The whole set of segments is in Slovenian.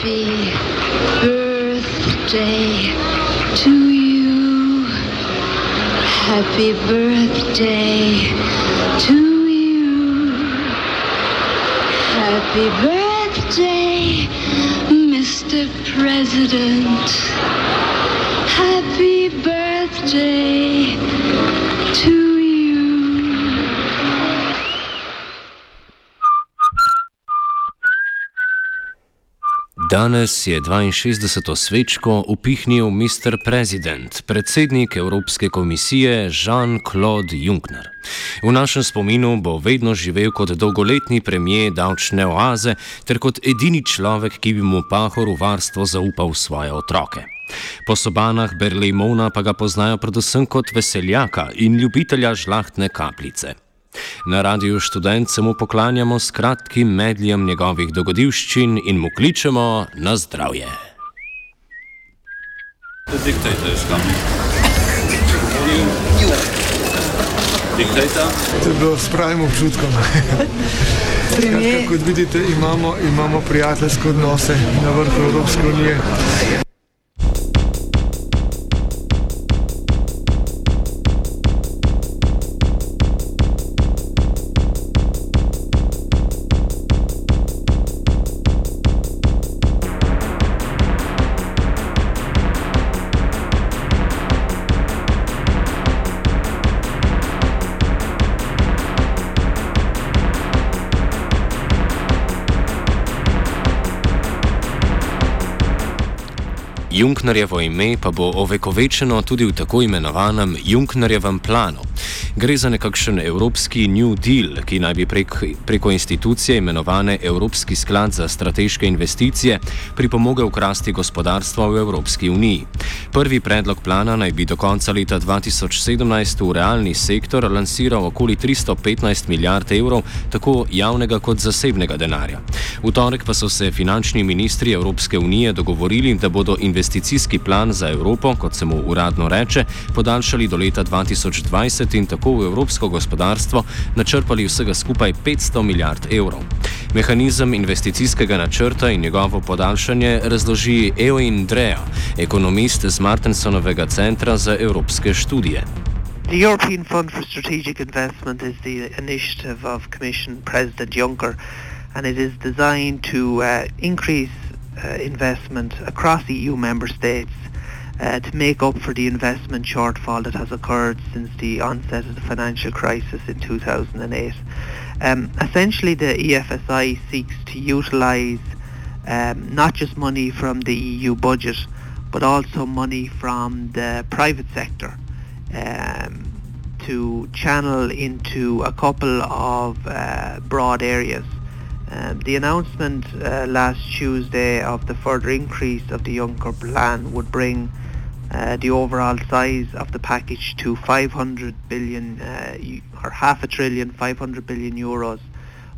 Happy birthday to you. Happy birthday to you. Happy birthday, Mr. President. Happy birthday to you. Danes je 62. svečko upihnil Mr. President, predsednik Evropske komisije Jean-Claude Juncker. V našem spominu bo vedno živel kot dolgoletni premijer davčne oaze ter kot edini človek, ki bi mu pahor v varstvo zaupal svoje otroke. Po sobanah Berlimona pa ga poznajo predvsem kot veseljaka in ljubitelja žlahtne kapljice. Na radiju študent se mu poklanjamo s kratkim medljem njegovih dogodivščin in mu kličemo na zdravje. To je bilo s pravim občutkom. Skratka, kot vidite, imamo, imamo prijateljske odnose na vrhu Evropske unije. Junknerjevo ime pa bo ovekovečeno tudi v tako imenovanem Junknerjevem planu. Gre za nekakšen evropski New Deal, ki naj bi prek, preko institucije imenovane Evropski sklad za strateške investicije pripomogel k rasti gospodarstva v Evropski uniji. Prvi predlog plana naj bi do konca leta 2017 v realni sektor lansiral okoli 315 milijard evrov, tako javnega kot zasebnega denarja. V torek pa so se finančni ministri Evropske unije dogovorili, da bodo investicijski plan za Evropo, kot se mu uradno reče, podaljšali do leta 2020 in tako v evropsko gospodarstvo načrpali vsega skupaj 500 milijard evrov. Mehanizem investicijskega načrta in njegovo podaljšanje razloži Eoin Drea, ekonomist z Martensonovega centra za evropske študije. The European Fund for Strategic Investment is the initiative of Commission President Juncker, and it is designed to uh, increase uh, investment across EU member states uh, to make up for the investment shortfall that has occurred since the onset of the financial crisis in 2008. Um, essentially, the EFSI seeks to utilise um, not just money from the EU budget, but also money from the private sector um, to channel into a couple of uh, broad areas. Um, the announcement uh, last Tuesday of the further increase of the Juncker plan would bring uh, the overall size of the package to 500 billion uh, or half a trillion, 500 billion euros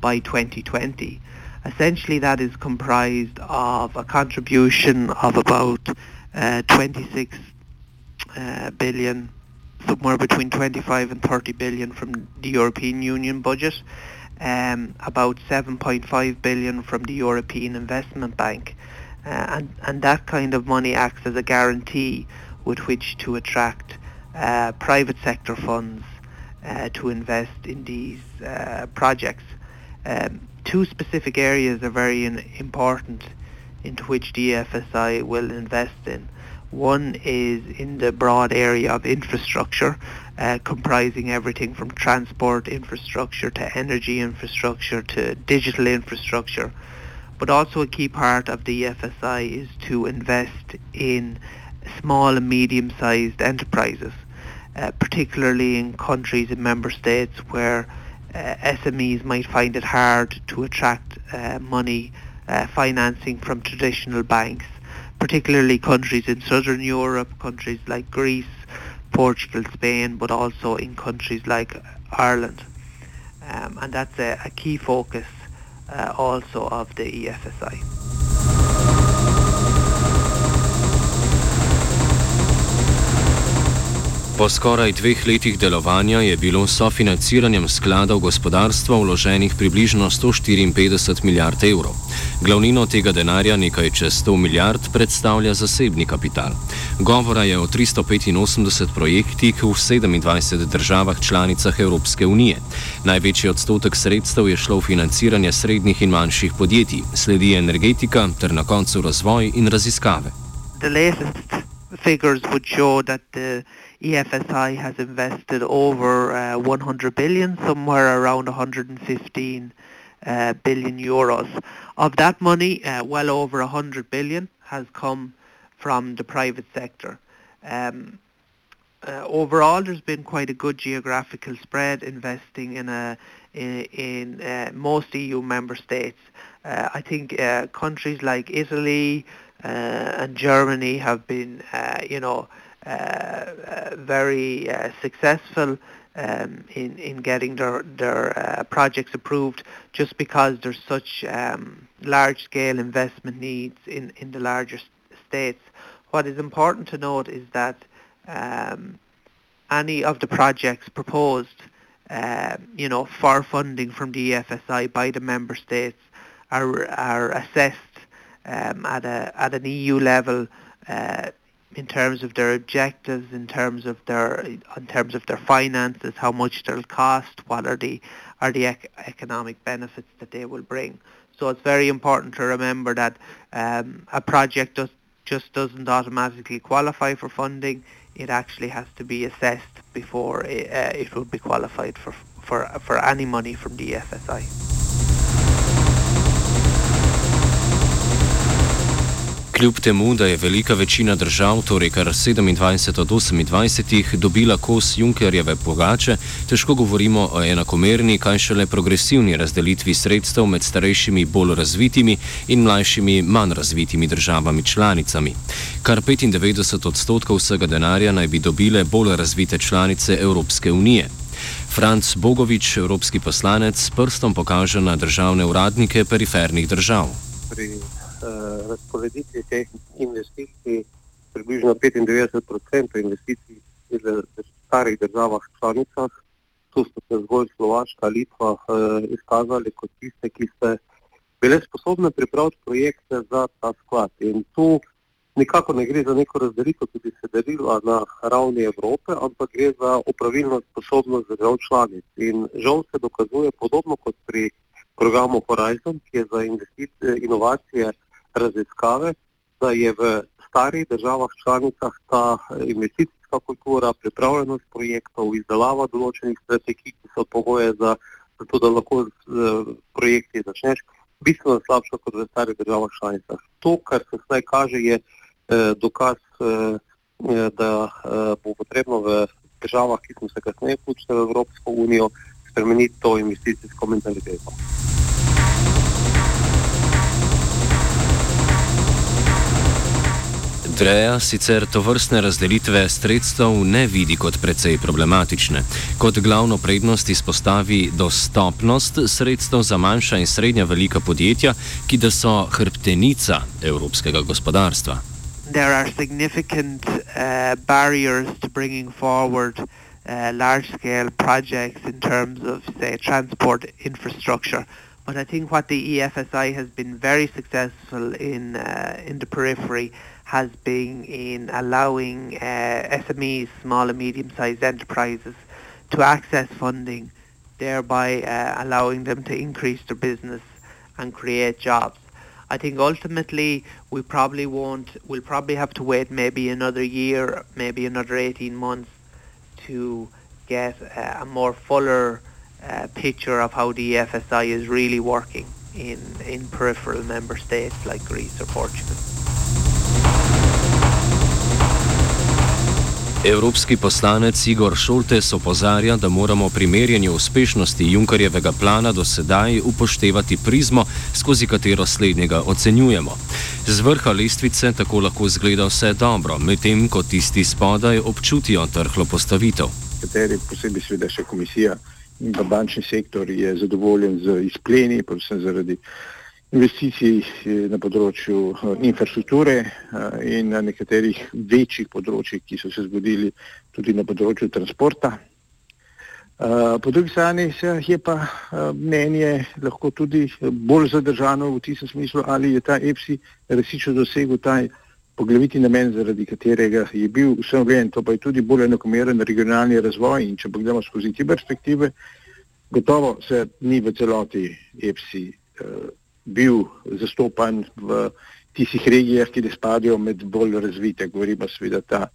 by 2020. Essentially, that is comprised of a contribution of about uh, 26 uh, billion, somewhere between 25 and 30 billion from the European Union budget, um, about 7.5 billion from the European Investment Bank, and and that kind of money acts as a guarantee with which to attract uh, private sector funds uh, to invest in these uh, projects. Um, two specific areas are very in, important into which EFSI will invest in. One is in the broad area of infrastructure, uh, comprising everything from transport infrastructure to energy infrastructure to digital infrastructure. But also a key part of the EFSI is to invest in small and medium-sized enterprises, uh, particularly in countries and member states where uh, SMEs might find it hard to attract uh, money uh, financing from traditional banks, particularly countries in southern Europe, countries like Greece, Portugal, Spain, but also in countries like Ireland. Um, and that's a, a key focus uh, also of the EFSI. Po skoraj dveh letih delovanja je bilo s sofinanciranjem sklada v gospodarstvo vloženih približno 154 milijard evrov. Glavnino tega denarja, nekaj čez 100 milijard, predstavlja zasebni kapital. Govora je o 385 projektih v 27 državah članicah Evropske unije. Največji odstotek sredstev je šlo v financiranje srednjih in manjših podjetij, sledi energetika ter na koncu razvoj in raziskave. The latest figures would show that the EFSI has invested over uh, 100 billion, somewhere around 115 uh, billion euros. Of that money, uh, well over 100 billion has come from the private sector. Um, uh, overall, there's been quite a good geographical spread investing in a in, in uh, most EU member states. Uh, I think uh, countries like Italy uh, and Germany have been, uh, you know, uh, uh, very uh, successful um, in in getting their their uh, projects approved, just because there's such um, large scale investment needs in in the larger states. What is important to note is that um, any of the projects proposed, uh, you know, for funding from the EFSI by the member states are are assessed um, at a at an EU level uh, in terms of their objectives, in terms of their in terms of their finances, how much they'll cost, what are the are the ec- economic benefits that they will bring. So it's very important to remember that um, a project does, just doesn't automatically qualify for funding. It actually has to be assessed before it, uh, it will be qualified for, for, for any money from the FSI. Kljub temu, da je velika večina držav, torej kar 27 od 28, dobila kos Junkerjeve pogače, težko govorimo o enakomerni, kaj šele progresivni razdelitvi sredstev med starejšimi bolj razvitimi in mlajšimi manj razvitimi državami članicami. Kar 95 odstotkov vsega denarja naj bi dobile bolj razvite članice Evropske unije. Franc Bogovič, evropski poslanec, s prstom pokaže na državne uradnike perifernih držav. pri razporeditvi teh investicij približno 95% investicij v starih državah članicah. Tu so se zgolj Slovaška, Litva uh, izkazali kot tiste, ki ste bile sposobne pripraviti projekte za ta sklad. In tu nikako ne gre za neko razdelitev, ki bi se delila na ravni Evrope, ampak gre za opravilno sposobnost držav članic. In žal se dokazuje podobno kot pri programu Horizon, ki je za investicije, inovacije, raziskave, da je v starih državah članicah ta investicijska kultura, pripravljenost projektov, izdelava določenih strategij, ki so pogoje za, za to, da lahko z eh, projekti začneš, bistveno slabša kot v starih državah članicah. To, kar se zdaj kaže, je eh, dokaz, eh, eh, da eh, bo potrebno v državah, ki smo se kasneje vključili v Evropsko unijo, spremeniti to investicijsko mentaliteto. Dreja sicer to vrstne razdelitve sredstev ne vidi kot precej problematične. Kot glavno prednost izpostavi dostopnost sredstev za manjša in srednja velika podjetja, ki da so hrbtenica evropskega gospodarstva. There are significant uh, barriers to bringing forward uh, large-scale projects in terms of, say, transport infrastructure. But I think what the EFSI has been very successful in uh, in the periphery has been in allowing uh, SMEs, small and medium-sized enterprises, to access funding, thereby uh, allowing them to increase their business and create jobs. I think ultimately we probably won't, we'll probably have to wait maybe another year, maybe another 18 months to get uh, a more fuller uh, picture of how the FSI is really working in, in peripheral member states like Greece or Portugal. Evropski poslanec Igor Šoltes opozarja, da moramo pri merjenju uspešnosti Junkarjevega plana do sedaj upoštevati prizmo, skozi katero slednjega ocenjujemo. Z vrha lestvice tako lahko zgleda vse dobro, medtem ko tisti spodaj občutijo trhlo postavitev. Kateri posebej seveda še komisija in pa bančni sektor je zadovoljen z izpleni, predvsem zaradi investicij eh, na področju eh, infrastrukture eh, in na nekaterih večjih področjih, ki so se zgodili tudi na področju transporta. Po drugi strani je pa mnenje lahko tudi bolj zadržano v tistem smislu, ali je ta EPSI resnično dosegel ta poglaviti namen, zaradi katerega je bil ustanovljen, to pa je tudi bolj enakomeren regionalni razvoj in če pogledamo skozi te perspektive, gotovo se ni v celoti EPSI bil zastopan v tistih regijah, ki ne spadajo med bolj razvite. Govorimo seveda ta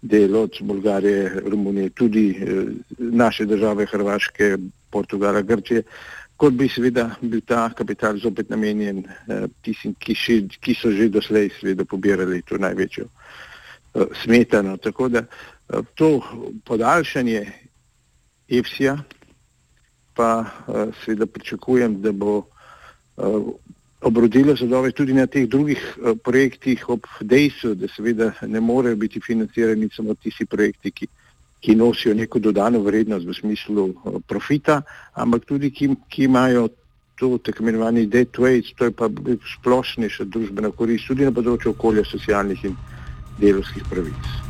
del od Bolgarije, Romunije, tudi eh, naše države, Hrvaške, Portugala, Grčije, kot bi seveda bil ta kapital zopet namenjen eh, tistim, ki, še, ki so že doslej seveda pobirali to največjo eh, smetano. Tako da to podaljšanje EFSI-ja pa seveda pričakujem, da bo uh, obrodilo sadove tudi na teh drugih uh, projektih, ob dejstvu, da seveda ne morejo biti financirani samo tisti projekti, ki, ki nosijo neko dodano vrednost v smislu uh, profita, ampak tudi ki, ki imajo to tako imenovani dead weight, to je pa splošnejša družbena korist tudi na področju okolja, socialnih in delovskih pravic.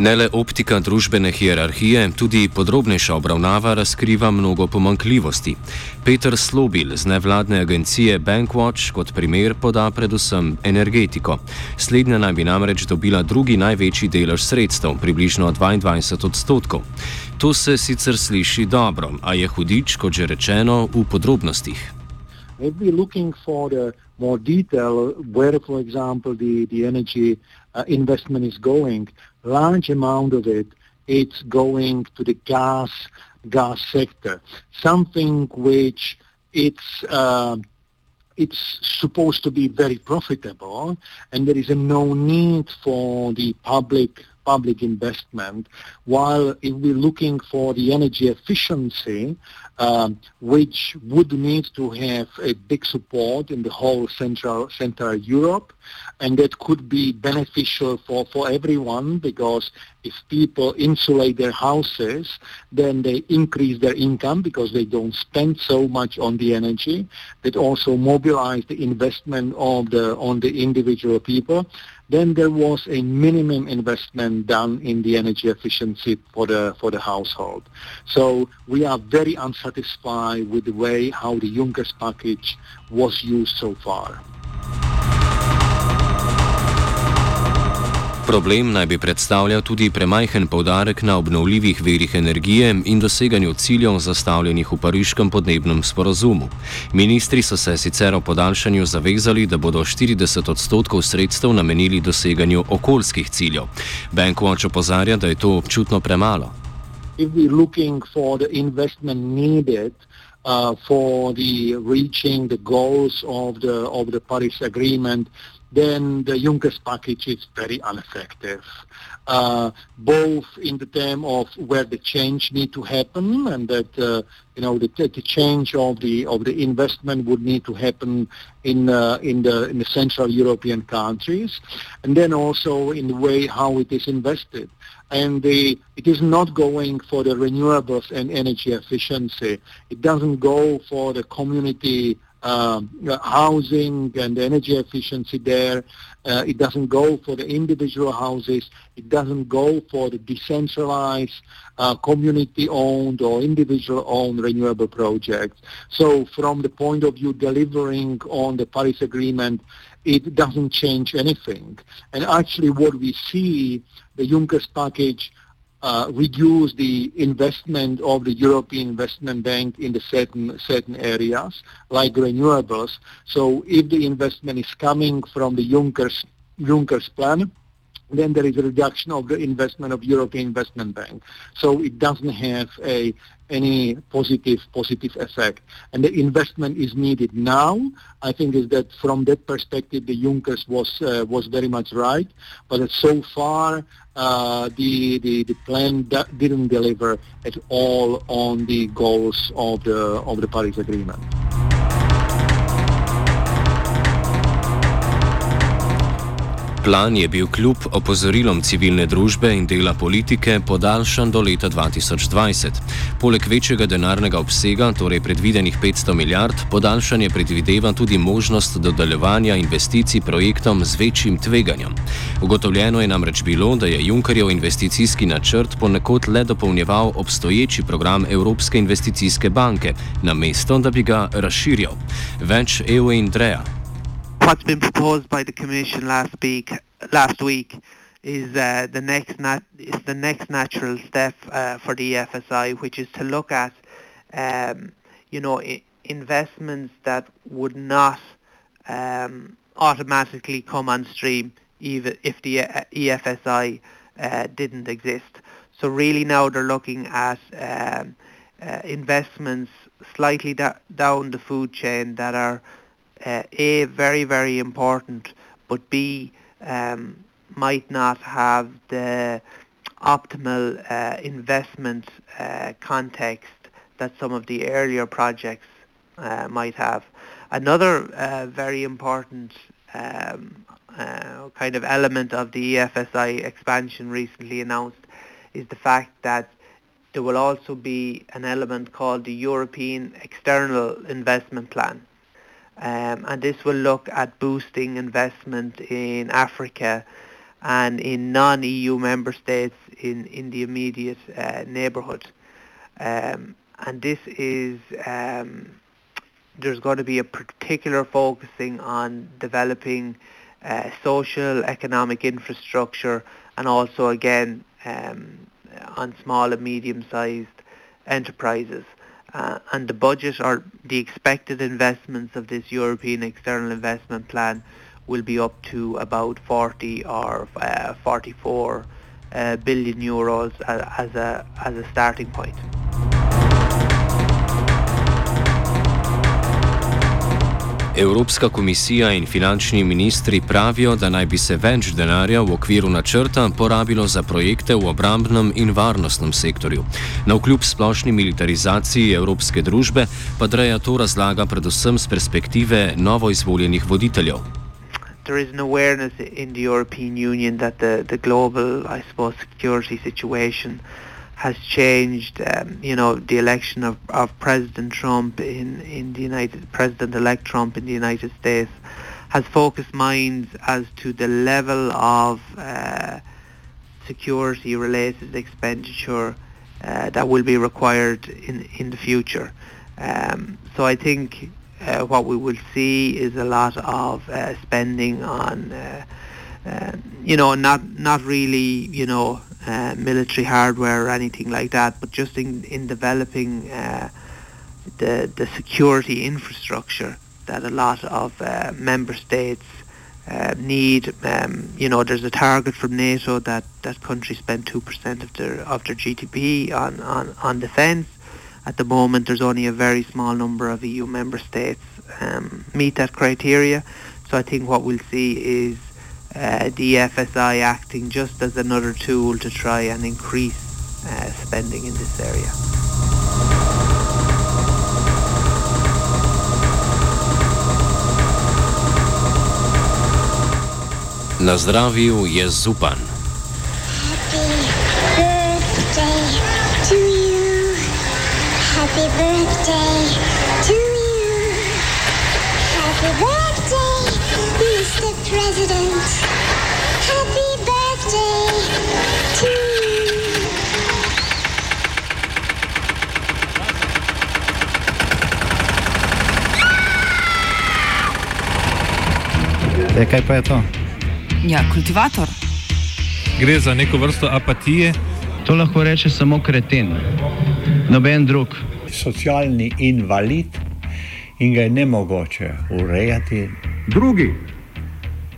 Ne le optika družbene hierarhije, tudi podrobnejša obravnava razkriva mnogo pomankljivosti. Peter Slobil z nevladne agencije Bankwatch kot primer poda predvsem energetiko. Slednja naj bi namreč dobila drugi največji delež sredstev, približno 22 odstotkov. To se sicer sliši dobro, a je hudič, kot že rečeno, v podrobnostih. Maybe looking for the more detail where, for example, the, the energy uh, investment is going. Large amount of it it's going to the gas gas sector, something which it's uh, it's supposed to be very profitable, and there is a no need for the public public investment. While if we're looking for the energy efficiency, um, which would need to have a big support in the whole central central Europe, and that could be beneficial for, for everyone because if people insulate their houses, then they increase their income because they don't spend so much on the energy. That also mobilize the investment of the on the individual people. Then there was a minimum investment done in the energy efficiency for the for the household. So we are very unsatisfied with the way how the Juncker's package was used so far. Problem naj bi predstavljal tudi premajhen povdarek na obnovljivih verih energije in doseganju ciljev zastavljenih v pariškem podnebnem sporazumu. Ministri so se sicer o podaljšanju zavezali, da bodo 40 odstotkov sredstev namenili doseganju okoljskih ciljev. Bankwatch opozarja, da je to občutno premalo. Uh, for the reaching the goals of the of the Paris Agreement, then the Juncker's package is very ineffective. Uh, both in the term of where the change need to happen, and that uh, you know the, the, change of the of the investment would need to happen in uh, in the in the Central European countries, and then also in the way how it is invested. And the, it is not going for the renewables and energy efficiency. It doesn't go for the community um, housing and energy efficiency there. Uh, it doesn't go for the individual houses. It doesn't go for the decentralized, uh, community-owned or individual-owned renewable projects. So from the point of view delivering on the Paris Agreement, it doesn't change anything. And actually what we see, the Juncker's package uh, reduce the investment of the European Investment Bank in the certain certain areas like renewables. So if the investment is coming from the Juncker's Juncker's plan, then there is a reduction of the investment of European Investment Bank. So it doesn't have a any positive positive effect. And the investment is needed now. I think is that from that perspective, the Junkers was uh, was very much right. But so far, uh, the, the the plan didn't deliver at all on the goals of the of the Paris Agreement. Plan je bil kljub opozorilom civilne družbe in dela politike podaljšan do leta 2020. Poleg večjega denarnega obsega, torej predvidenih 500 milijard, podaljšanje predvideva tudi možnost dodeljevanja investicij projektom z večjim tveganjem. Ugotovljeno je namreč bilo, da je Junkerjev investicijski načrt ponekod le dopolnjeval obstoječi program Evropske investicijske banke, namesto da bi ga razširjal. Več EU in Dreja. What's been proposed by the Commission last week, last week is uh, the next nat- is the next natural step uh, for the EFSI, which is to look at um, you know I- investments that would not um, automatically come on stream even if the uh, EFSI uh, didn't exist. So really now they're looking at um, uh, investments slightly da- down the food chain that are uh, A, very, very important, but B, um, might not have the optimal uh, investment uh, context that some of the earlier projects uh, might have. Another uh, very important um, uh, kind of element of the EFSI expansion recently announced is the fact that there will also be an element called the European External Investment Plan. Um, and this will look at boosting investment in Africa and in non-EU member states in, in the immediate uh, neighbourhood. Um, and this is, um, there's going to be a particular focusing on developing uh, social, economic infrastructure and also again um, on small and medium-sized enterprises. Uh, and the budget or the expected investments of this European External Investment Plan will be up to about 40 or uh, 44 uh, billion euros as a as a starting point. Evropska komisija in finančni ministri pravijo, da naj bi se več denarja v okviru načrta porabilo za projekte v obrambnem in varnostnem sektorju. Na vkljub splošni militarizaciji evropske družbe pa Dreja to razlaga predvsem z perspektive novoizvoljenih voditeljev. There is an awareness in the European Union that the, the global, I suppose, security situation has changed. Um, you know, the election of, of President Trump in, in the United President-elect Trump in the United States has focused minds as to the level of uh, security-related expenditure uh, that will be required in in the future. Um, so I think uh, what we will see is a lot of uh, spending on. Uh, uh, you know, not not really, you know, uh, military hardware or anything like that, but just in in developing uh, the the security infrastructure that a lot of uh, member states uh, need. Um, you know, there's a target from NATO that that countries spend two percent of their of their GDP on on on defence. At the moment, there's only a very small number of EU member states um, meet that criteria. So I think what we'll see is uh, the FSI acting just as another tool to try and increase uh, spending in this area. Na zdravju je Zupan. Happy birthday to you. Happy birthday, E, kaj pa je to? Ja, kultivator. Gre za neko vrsto apatije. To lahko reče samo kreten, noben drug. Socialni invalid in ga je ne mogoče urejati. Drugi